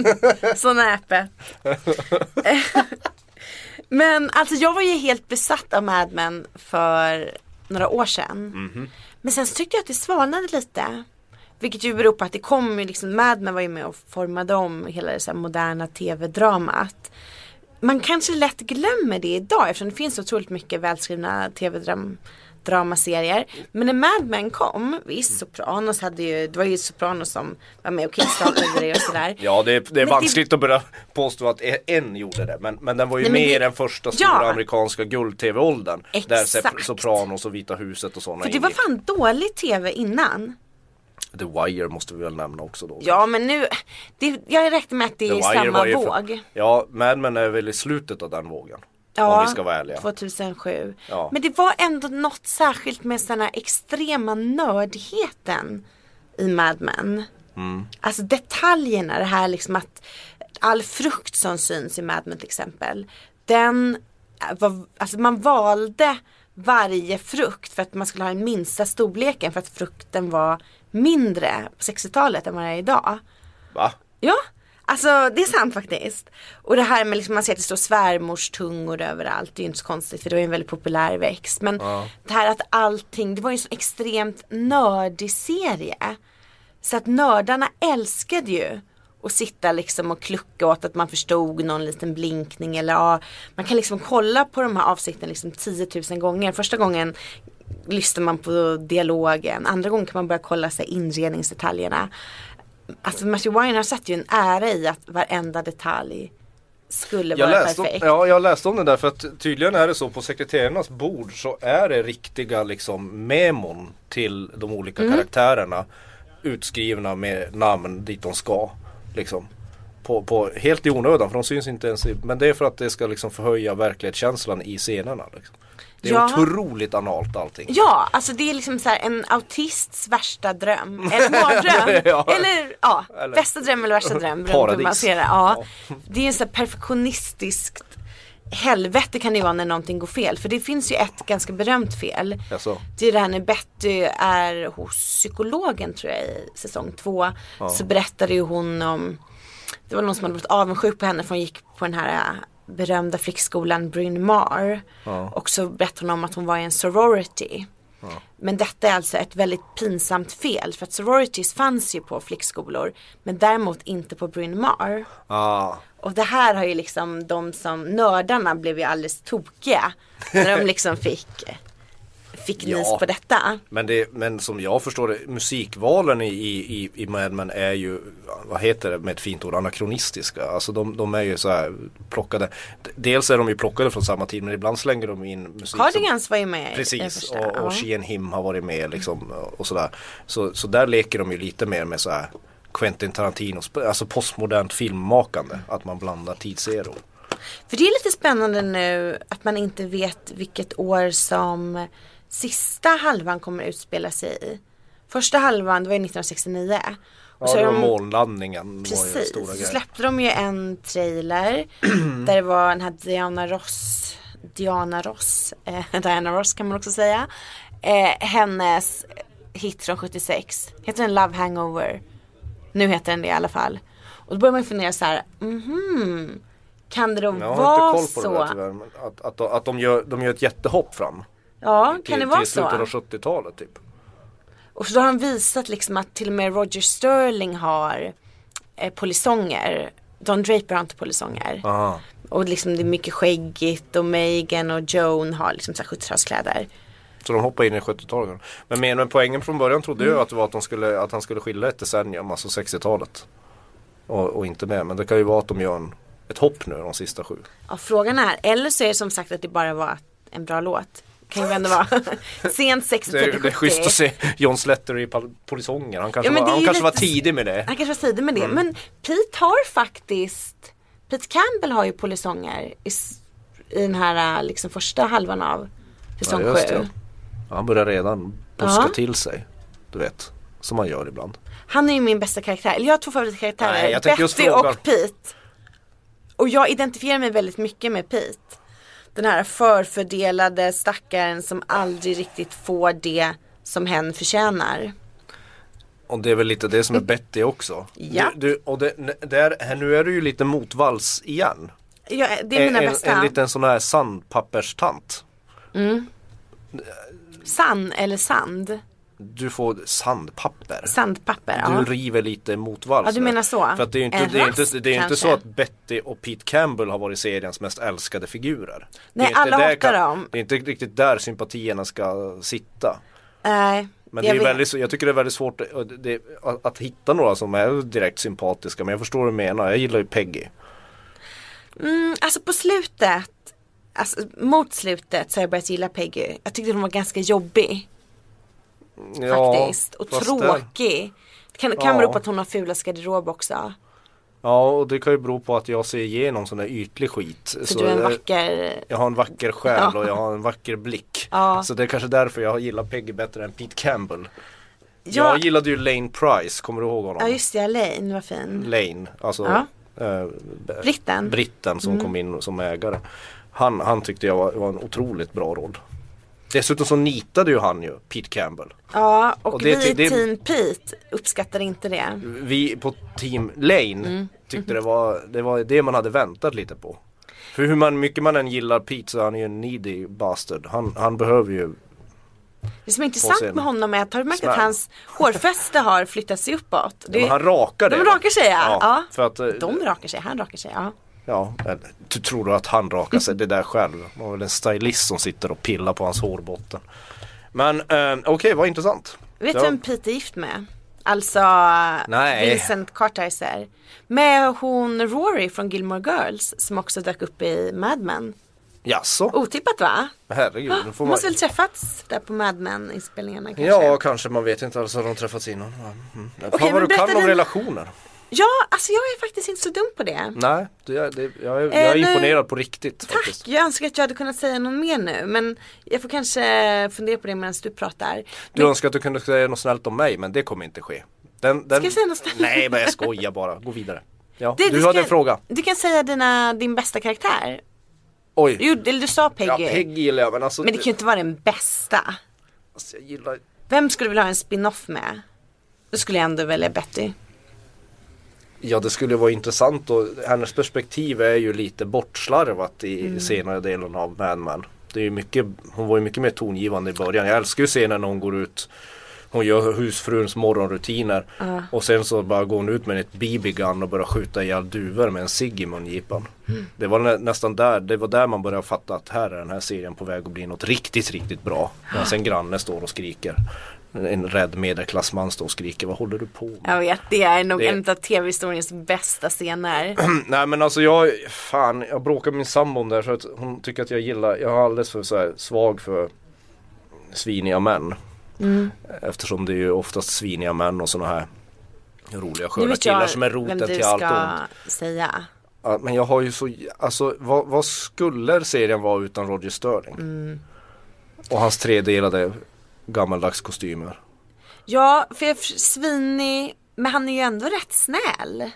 så näpet. Men alltså jag var ju helt besatt av Mad Men för några år sedan. Mhm. Men sen så tyckte jag att det svalnade lite. Vilket ju beror på att det kom ju liksom, Mad Men var ju med och formade om hela det så moderna tv-dramat. Man kanske lätt glömmer det idag eftersom det finns så otroligt mycket välskrivna tv-dramaserier. Men när Mad Men kom, visst Sopranos hade ju, det var ju Sopranos som var med och kickstartade det och sådär. Ja det är, det är Men vanskligt att börja påstå att en gjorde det men, men den var ju Nej, med i det- den första stora Ja. amerikanska guld-tv-åldern. Där. Sopranos och Vita huset och sådana För det var fan dålig tv innan. The Wire måste vi väl nämna också då. Ja men nu, det, jag räknar med att det är samma våg. För, ja, Mad Men är väl i slutet av den vågen. Ja, om vi ska vara ärliga. 2007. Ja. Men det var ändå något särskilt med den här extrema nördigheten i Mad Men. Mm. Alltså detaljerna, det här liksom att all frukt som syns i Mad Men till exempel. Den var, alltså man valde varje frukt för att man skulle ha den minsta storleken för att frukten var mindre på 60-talet än vad det är idag. Va? Ja, alltså det är sant faktiskt. Och det här med liksom man ser att det står svärmorstungor överallt. Det är ju inte så konstigt för det var ju en väldigt populär växt. Men det här att allting, det var ju en så extremt nördig serie. Så att nördarna älskade ju att sitta liksom och klucka åt att man förstod någon liten blinkning eller ja, man kan liksom kolla på de här avsnitten liksom 10 000 gånger. Första gången lyssnar man på dialogen, andra gången kan man börja kolla sig inredningsdetaljerna. Alltså Matthew Weiner satt ju en ära i att varenda detalj skulle Jag vara läste, perfekt. ja, jag läste om det där för att tydligen är det så på sekreterarnas bord så är det riktiga liksom memon till de olika Mm. karaktärerna utskrivna med namn dit de ska. Liksom. På, på, helt i onödan för de syns inte ens i, men det är för att det ska liksom förhöja verklighetskänslan i scenerna. Liksom. Det är Ja. otroligt analt allting. Ja, alltså det är liksom så en autists värsta dröm. Eller mardröm. Ja. Eller ja, Eller- bästa dröm eller värsta dröm. Paradis. det. Ja. Det är en så perfektionistiskt helvete kan det vara när någonting går fel. För det finns ju ett ganska berömt fel. Jaså? Det är det här när Betty är hos psykologen tror jag i säsong två. Så berättade ju hon om, det var någon som hade varit avundsjuk på henne för hon gick på den här berömda flickskolan Bryn Mawr. Och så berättade hon om att hon var i en sorority. Men detta är alltså ett väldigt pinsamt fel för att sororities fanns ju på flickskolor men däremot inte på Bryn Mawr. Ah, Och det här har ju liksom de som nördarna blev ju alldeles tokiga när de liksom fick fick Ja. nys på detta. men, det, men som jag förstår det, musikvalen i, i, i Mad Men är ju, vad heter det med ett fint ord, anakronistiska. Alltså de, de är ju så här plockade. Dels är de ju plockade från samma tid men ibland slänger de in musik som Cardigans var ju med Precis, och, och ja. She and Him har varit med liksom och sådär. Så, så där leker de ju lite mer med så här Quentin Tarantinos, alltså postmodernt filmmakande. Att man blandar tidseror. För det är lite spännande nu att man inte vet vilket år som sista halvan kommer utspela sig i. Första halvan det var ju 1969. Och Ja, så det var de- månlandningen. var Precis, stora så släppte de ju en trailer där det var den här Diana Ross, Diana Ross, eh, Diana Ross kan man också säga. Eh, hennes hit från 76, heter den Love Hangover? Nu heter den det i alla fall. Och då börjar man fundera så här, mhm, kan det då Jag har vara inte koll på så? det där tyvärr. Att, att, de- att de, gör, de gör ett jättehopp fram. Ja, kan det vara till slutet av så? 70-talet typ. Och så har de visat liksom att till och med Roger Sterling har eh, polisonger. Don Draper har inte polisonger. Aha. Och liksom det är mycket skäggigt och Megan och Joan har liksom så här 70-talskläder. Så de hoppar in i 70-talet. Men, men, men poängen från början trodde Mm. jag att det var att, de skulle, att han skulle skilja ett decennium, alltså 60-talet. Och, och inte med. Men det kan ju vara att de gör en, ett hopp nu de sista sju. Ja, frågan är, eller så är det som sagt att det bara var en bra låt. Kan ju ändå vara sent 60 Det är, 70 det är schysst att se John Slater i polisonger. Han kanske, Ja, var, han kanske var lite- tidig med det. Han kanske var tidig med det. Men Pete har faktiskt, Pete Campbell har ju polisonger i, i den här liksom första halvan av säsong Ja, just 7. det. Han börjar redan buska Ja. till sig. Du vet, som man gör ibland. Han är ju min bästa karaktär. Eller jag har två favoritkaraktärer. Nej, Betty och Pete. Och jag identifierar mig väldigt mycket med Pete. Den här förfördelade stackaren som aldrig riktigt får det som hen förtjänar. Och det är väl lite det som är Betty också. Ja. Du, du, och det, där, nu är du ju lite motvalls igen. Ja, det är mina en, bästa. en liten sån här sandpapperstant. Sann eller sand? Du får sandpapper. Sandpapper, Du ja. river lite motvalls. Ja, du menar så. För att det är ju inte, En det är inte, rasp, det är inte kanske. så att Betty och Pete Campbell har varit seriens mest älskade figurer. Nej, inte alla hatar dem. Det är inte riktigt där sympatierna ska sitta. Nej. Men det är väldigt, jag tycker det är väldigt svårt att, det, att, att hitta några som är direkt sympatiska. Men jag förstår vad du menar. Jag gillar ju Peggy. Mm, alltså på slutet, alltså mot slutet så har jag börjat gilla Peggy. Jag tyckte hon var ganska jobbig faktiskt. Och tråkig. Det kan, kan Ja. bero på att hon har fulast garderob också. Ja och det kan ju bero på att jag ser igenom sån där ytlig skit. För Så du är en vacker Jag har en vacker själ Ja. och jag har en vacker blick. Ja. Så det är kanske därför jag gillar Peggy bättre än Pete Campbell. Ja. Jag gillade ju Lane Price, kommer du ihåg honom? Ja just det, Elaine var fin. Lane, alltså Ja. eh, Britten. britten som kom in som ägare. Han, han tyckte jag var, var en otroligt bra roll. Dessutom så nitade ju han ju Pete Campbell. Ja och, Och det vi i det- Team Pete uppskattar inte det. Vi på Team Lane Mm. tyckte det var, det var det man hade väntat lite på. För hur man, mycket man än gillar Pete så är han ju en needy bastard. Han, han behöver ju Det som är intressant med honom är att har du märkt att hans hårfäste har flyttat sig uppåt? Det, Men han rakar det de rakar sig ja. ja. För att, eh, De rakar sig, han rakar sig ja. Ja, du tror du att han rakar sig det där själv? Det var väl en stylist som sitter och pillar på hans hårbotten. Men eh, okej, vad intressant. Vet du Ja. vem Pete är gift med? Alltså Nej. Vincent Kartheiser. Med hon Rory från Gilmore Girls som också dök upp i Mad Men. Jaså? Otippat va? Herregud, nu får man... måste väl träffats där på Mad Men inspelningarna kanske? Ja, kanske man vet inte alls har de träffats innan. Mm. Okej, Fan vad du kan om relationer. Ja, alltså jag är faktiskt inte så dum på det. Nej, det, det, jag, är, jag Eh, är nu- imponerad på riktigt. Tack, Faktiskt. jag önskar att jag hade kunnat säga någon mer nu men jag får kanske fundera på det medan du pratar. Du önskar att du kunde säga något snällt om mig men det kommer inte ske. Den, den... Ska jag säga något snällt? Nej men jag skojar bara, gå vidare. Ja, Det- du ska- hade en fråga. Du kan säga dina, din bästa karaktär. Oj. Jo, eller du sa Peggy. Ja, Peggy gillar jag men alltså, Men det kan ju inte vara den bästa. alltså jag gillar Vem skulle du vilja ha en spin-off med? Då skulle jag ändå välja Betty. Ja det skulle vara intressant och hennes perspektiv är ju lite bortslarvat i Mm. senare delen av Mad Men. Det är mycket, hon var ju mycket mer tongivande i början. Jag älskar ju scenen när hon går ut hon gör husfruns morgonrutiner och sen så bara går hon ut med ett BB-gun och börjar skjuta ihjäl duvor med en cigg i mungipan. Det var nä nästan där, det var där man började fatta att här är den här serien på väg att bli något riktigt, riktigt bra. Medan en granne står och skriker. En rädd medelklassman står och skriker, vad håller du på med? Jag vet, det är nog Det- en av tv-historiens bästa scener. Nej men alltså jag, fan jag bråkar med min sambo här så att hon tycker att jag gillar, jag är alldeles för så här, svag för sviniga män. Mm. Eftersom det är ju oftast sviniga män och sådana här roliga sköna killar jag som är roten till allt ska ont. säga. Ja, men jag har ju så, alltså vad, vad skulle serien vara utan Roger Sterling? Mm. Och hans tredelade gammaldags kostymer. Ja, för svinig, men han är ju ändå rätt snäll.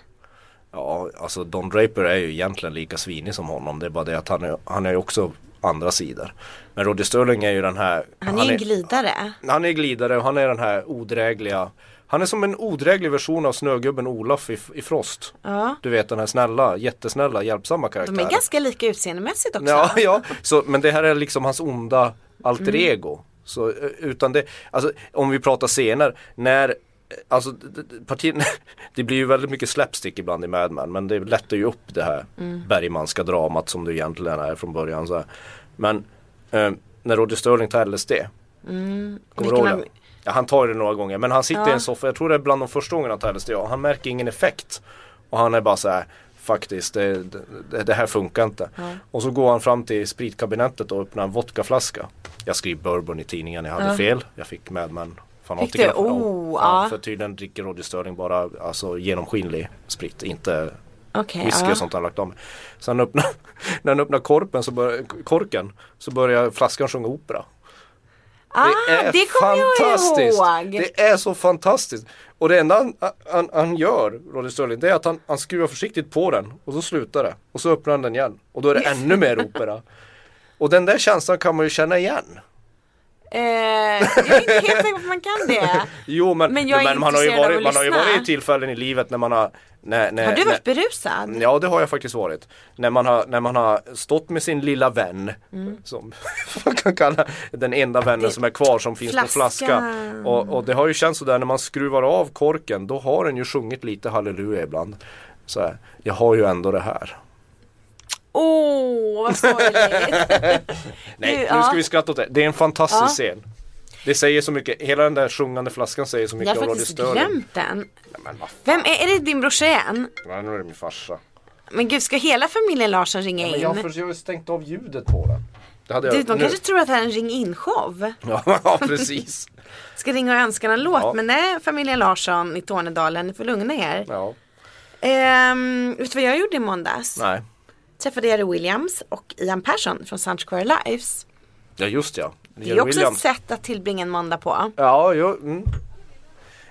Ja, alltså Don Draper är ju egentligen lika svinig som honom. Det är bara det att han är, han är också andra sidor. Men Roger Sterling är ju den här Han är ju en glidare. Han är glidare och han är den här odrägliga Han är som en odräglig version av snögubben Olaf i, i Frost. Ja. Du vet den här snälla, jättesnälla, hjälpsamma De karaktären. är ganska lika utseendemässigt också. Ja, ja. Så, men det här är liksom hans onda alter Mm. Så, eh, utan det, alltså om vi pratar scener, när eh, Alltså partierna, det blir ju väldigt mycket slapstick ibland i Mad Men men det lättar ju upp det här Mm. Bergmanska dramat som det egentligen är från början. Så här. Men eh, när Roger Sterling tar LSD Kommer du ihåg Ja, han tar det några gånger men han sitter Ja. i en soffa, jag tror det är bland de första gångerna han tar LSD och han märker ingen effekt. Och han är bara så här faktiskt det, det, det här funkar inte. Och så går han fram till spritkabinettet och öppnar en vodkaflaska. Jag skriver bourbon i tidningen, jag hade Ja. fel. Jag fick Mad Men Fick? Oh, ja. För tydligen dricker Roger Sterling bara alltså, genomskinlig sprit, inte Okej, whisky ja. och sånt han lagt om. Han öppnar, när han öppnar korpen så börjar, korken så börjar flaskan sjunga opera. Ah, Det är det fantastiskt. Det är så fantastiskt. Och det enda han, han, han gör, Roger Sterling, det är att han, han skruvar försiktigt på den och så slutar det. Och så öppnar han den igen. Och då är det ännu mer opera. Och den där känslan kan man ju känna igen. Eh, jag är inte helt säker på att man kan det. Jo men, Men jag är man har ju varit, man har ju varit i tillfällen i livet när man har när, när, Har du varit när, berusad? Ja det har jag faktiskt varit. När man har, när man har stått med sin lilla vän Som man kan kalla den enda vännen Mm. Det- som är kvar som finns på flaska Flaskan. och, och det har ju känts sådär när man skruvar av korken Då har den ju sjungit lite halleluja ibland så här, Jag har ju ändå det här Åh, vad sorgligt. Nej Du, nu ja. ska vi skratta åt det. Det är en fantastisk Ja. scen Det säger så mycket, hela den där sjungande flaskan säger så Jag mycket har om Roger faktiskt glömt den. Nej, men Vem är, är det din brorsa igen? Nej, nu är det min farsa Men gud, ska hela familjen Larsson ringa Men in? jag, för, jag har stängt av ljudet på den det hade Du, jag, de nu. kanske tror att det här är en ring in show. Ja precis Ska ringa och önska en låt. Ja. Men nej, familjen Larsson i Tornedalen, ni får lugna er. Ja, Ehm, vet du vad jag gjorde i måndags? nej Träffade Jerry Williams och Ian Persson från Sunch Square Lives. Ja just ja. Det är också Williams. ett sätt att tillbringa en måndag på. Ja, jo, mm.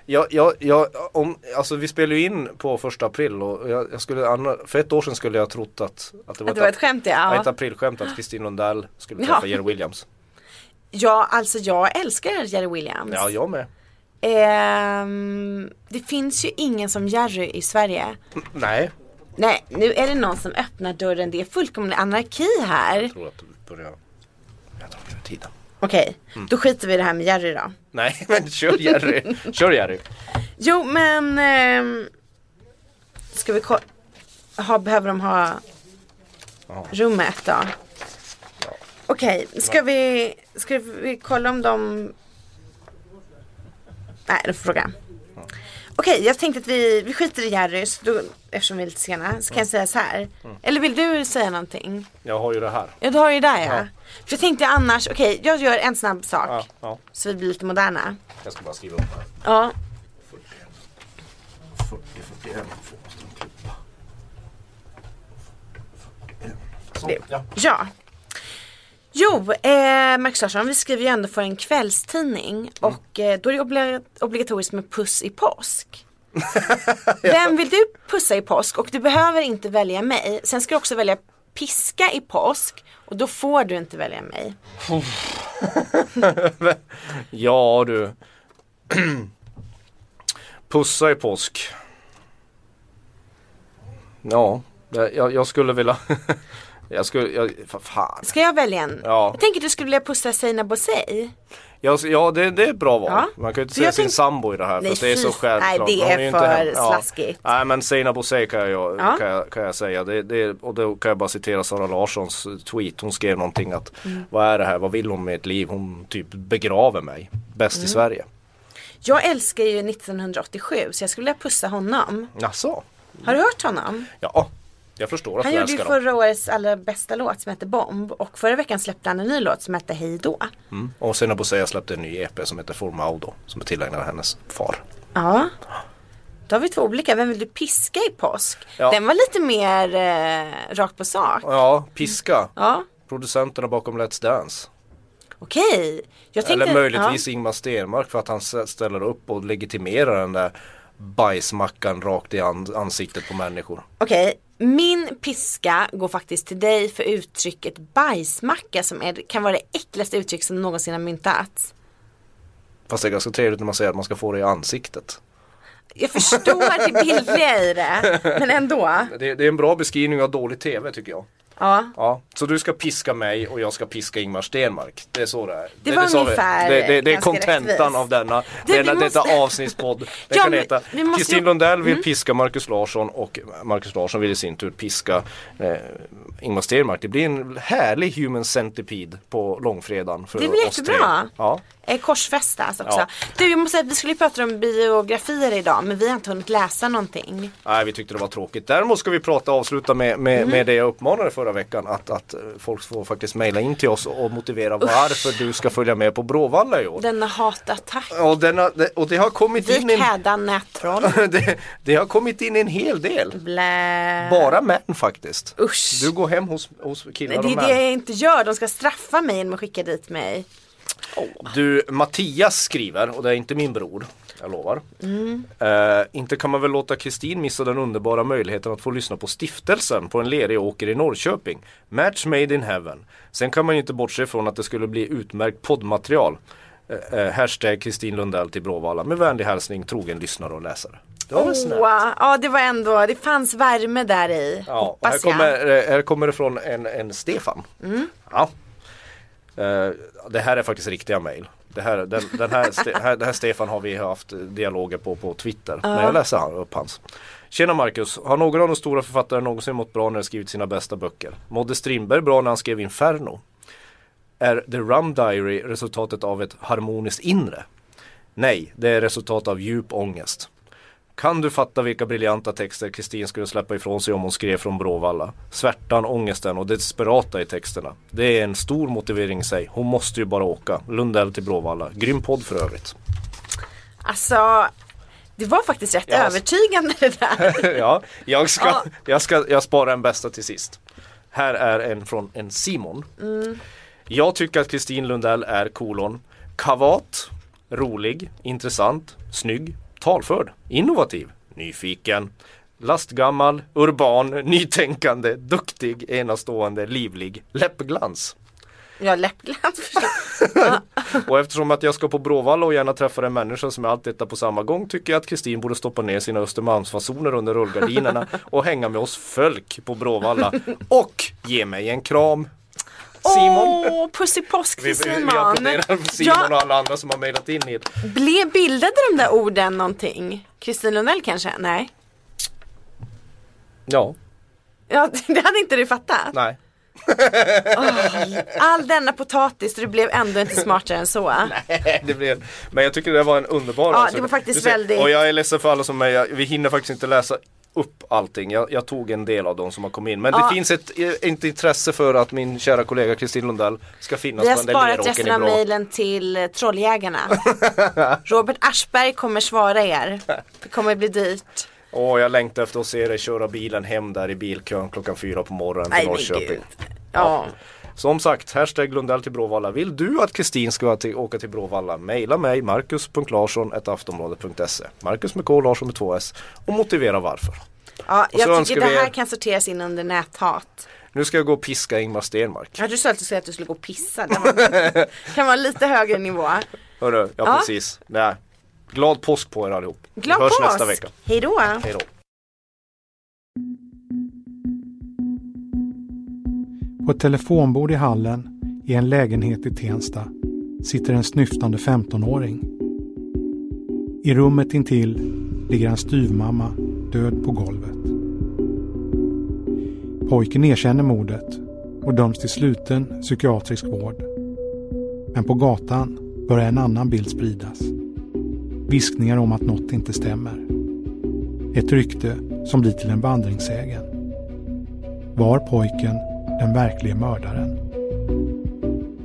Ja, ja, ja, om, alltså vi spelar ju in på första april och jag, jag skulle, för ett år sedan skulle jag trott att, att det var, Att det var ett skämt ja. ja. ett aprilskämt att Kristin Lundell skulle Ja. träffa Jerry Williams. Ja, alltså jag älskar Jerry Williams. Ja, jag med. Ehm, det finns ju ingen som Jerry i Sverige. Nej, Nej, nu är det någon som öppnar dörren. Det är fullkomlig anarki här. jag tror att du börjar jag drar över tiden. Okej, Mm. då skiter vi i det här med Jerry då. Nej, men kör Jerry. kör Jerry. Jo, men ehm, ska vi ko- ha, behöver de ha Ja. rummet då? Okej, ska vi, ska vi kolla om de Nej, du får fråga. Okej, jag tänkte att vi, vi skiter i Jerry så då, eftersom vi är lite sena så kan jag säga så här. Mm. Eller vill du säga någonting? Jag har ju det här. Ja, du har ju det där ja. Ja. För jag tänkte annars, okej, jag gör en snabb sak. Ja, ja. Så vi blir lite moderna. Jag ska bara skriva upp här. Ja, 40, 41 får de klippa. 41. Så, ja. Ja. Jo, eh, Max Larsson, vi skriver ju ändå för en kvällstidning och eh, då är det obli- obligatoriskt med puss i påsk. Vem vill du pussa i påsk? Och du behöver inte välja mig. Sen ska du också välja piska i påsk och då får du inte välja mig. Ja du. Pussa i påsk. Ja, jag, jag skulle vilja Jag skulle, jag, fa- fan. Ska jag välja en? Ja. Jag tänker att du skulle vilja pussa Seinabo Bosei. Jag, ja det, det är ett bra val. Ja. Man kan ju inte För säga sin tänk- sambo i det här för Nej, att det är så självklart. nej, det är inte för hem- slaskigt. Nej men Seinabo Bosei kan jag, Ja. kan jag, kan jag säga. Det, det, och då kan jag bara citera Sara Larssons tweet. Hon skrev någonting att Mm. vad är det här, vad vill hon med ett liv? Hon typ begraver mig. Bäst Mm. i Sverige. Jag älskar ju 1987 så jag skulle vilja pussa honom. Jaså? Har du hört honom? Ja, jag förstår att Han du gjorde ju älskar dem. förra årets allra bästa låt som hette Bomb och förra veckan släppte han en ny låt som hette Hej då. Mm. Och Seinabo Bosei släppte en ny EP som heter Formaudo. Som är tillägnad hennes far. Ja. Då har vi två olika. Vem vill du piska i påsk? Ja. Den var lite mer eh, rakt på sak. Ja, Piska. Ja, Producenterna bakom Let's Dance. okej. Tänkte, Eller möjligtvis Ingmar Stenmark för att han ställer upp och legitimerar den där bajsmackan rakt i an- ansiktet på människor. Okej, min piska går faktiskt till dig för uttrycket bajsmacka som är, kan vara det äckligaste uttryck som någonsin har myntats. Fast det är ganska trevligt när man säger att man ska få det i ansiktet. Jag förstår det bildliga i det, men ändå. Det, det är en bra beskrivning av dålig TV tycker jag. Ja. Ja, så du ska piska mig och jag ska piska Ingmar Stenmark. Det är så det är. Det var vi- ungefär Det, det, det är kontentan av denna, Du, denna vi detta måste- avsnittspodd. Den Ja, kan heta måste Kristin ju- Lundell vill Mm. piska Markus Larsson och Markus Larsson vill i sin tur piska eh, Ingmar Stenmark. Det blir en härlig human centipede på långfredagen för Det blir oss tre. jättebra. Ja. Eh, Korsfästas också. Ja. Du, jag måste säga att vi skulle prata om biografier idag men vi har inte hunnit läsa någonting. Nej, vi tyckte det var tråkigt. Däremot ska vi prata avsluta med, med, Mm. med det jag uppmanade förra veckan. Att, att folk får faktiskt mejla in till oss och motivera varför du ska följa med på Bråvalla i år. Denna hatattack. Och, denna, det- och det har kommit in Vik en, nättroll. det, det har kommit in en hel del. Blä. Bara män faktiskt. Usch. Du går hem hos, hos killar det och är män. det jag inte gör. De ska straffa mig genom att skicka dit mig. Du, Mattias skriver, och det är inte min bror, jag lovar. Mm. Eh, inte kan man väl låta Kristin missa den underbara möjligheten att få lyssna på stiftelsen på en lerig åker i Norrköping. Match made in heaven. Sen kan man ju inte bortse från att det skulle bli utmärkt poddmaterial. Eh, eh, hashtag Kristin Lundell till Bråvalla. Med vänlig hälsning trogen lyssnare och läsare. Det var. Åh, ja det var ändå, det fanns värme där i. Ja, här, kommer, eh, här kommer det från en, en Stefan. Mm. Ja. Eh, det här är faktiskt riktiga mejl. Det här, den, den här, här, den här Stefan har vi haft dialoger på på Twitter. Men jag läser han- upp hans. Tjena Marcus, har någon av de stora författarna någonsin mått bra när de skrivit sina bästa böcker? Mådde Strindberg bra när han skrev Inferno? Är The Rum Diary resultatet av ett harmoniskt inre? Nej, det är resultat av djup ångest. Kan du fatta vilka briljanta texter Kristin skulle släppa ifrån sig om hon skrev från Bråvalla? Svärtan, ångesten och det desperata i texterna. Det är en stor motivering i sig. Hon måste ju bara åka. Lundell till Bråvalla. Grym podd för övrigt. Alltså, det var faktiskt rätt Ja. övertygande det där. ja, jag ska, Ja. jag ska jag sparar en bästa till sist. Här är en från en Simon. Mm. Jag tycker att Kristin Lundell är kolon kavat, rolig, intressant, snygg, talförd, innovativ, nyfiken, lastgammal, urban, nytänkande, duktig, enastående, livlig, läppglans. Ja, läppglans. Och eftersom att jag ska på Bråvalla och gärna träffar en människa som är allt detta på samma gång tycker jag att Kristin borde stoppa ner sina Östermalmsfasoner under rullgardinerna och hänga med oss folk på Bråvalla och ge mig en kram. Simon! Åh, puss i påsk Vi, till vi, vi Simon. applåderar Simon Ja. och alla andra som har mejlat in hit. Ble, bildade de där orden någonting? Kristin Lundell kanske? Nej. Ja, Ja, det hade inte du fattat. nej. All denna potatis du blev ändå inte smartare än så. det blev, men jag tycker det var en underbar Ja, det var faktiskt ser, väldigt- Och jag är ledsen för alla som är, vi hinner faktiskt inte läsa upp allting. Jag, jag tog en del av dem som har kommit in. Men Ja. det finns ett, ett intresse för att min kära kollega Kristin Lundell ska finnas Vi har sparat resten av mejlen till eh, Trolljägarna. Robert Aschberg kommer svara er. Det kommer bli dyrt. Åh, jag längtar efter att se dig köra bilen hem där i bilkön klockan fyra på morgonen till Norrköping. gud. Ja. Som sagt, hashtag Lundell till Bråvalla. Vill du att Kristin ska till, åka till Bråvalla? Maila mig, marcus.larsson.aftonbladet.se Marcus med K, Larsson med två S och motivera varför. Ja, Och jag tycker det här er- kan sorteras in under näthat. Nu ska jag gå och piska Ingmar Stenmark. Jag hade alltid sagt att du skulle gå och pissa. Det var, kan vara lite högre nivå. Hörru, ja, Ja. precis. Nej. Glad påsk på er allihop. Glad vi hörs påsk! nästa vecka. Hej då! Hej då. På ett telefonbord i hallen i en lägenhet i Tensta sitter en snyftande 15-åring. I rummet intill ligger en styvmamma död på golvet. Pojken erkänner mordet och döms till sluten psykiatrisk vård. Men på gatan börjar en annan bild spridas. Viskningar om att något inte stämmer. Ett rykte som blir till en vandringssägen. Var pojken den verkliga mördaren?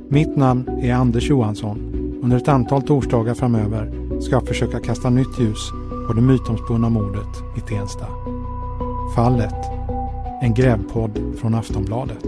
Mitt namn är Anders Johansson. Under ett antal torsdagar framöver ska jag försöka kasta nytt ljus på det mytomspunna mordet i Tensta. Fallet. En grävpodd från Aftonbladet.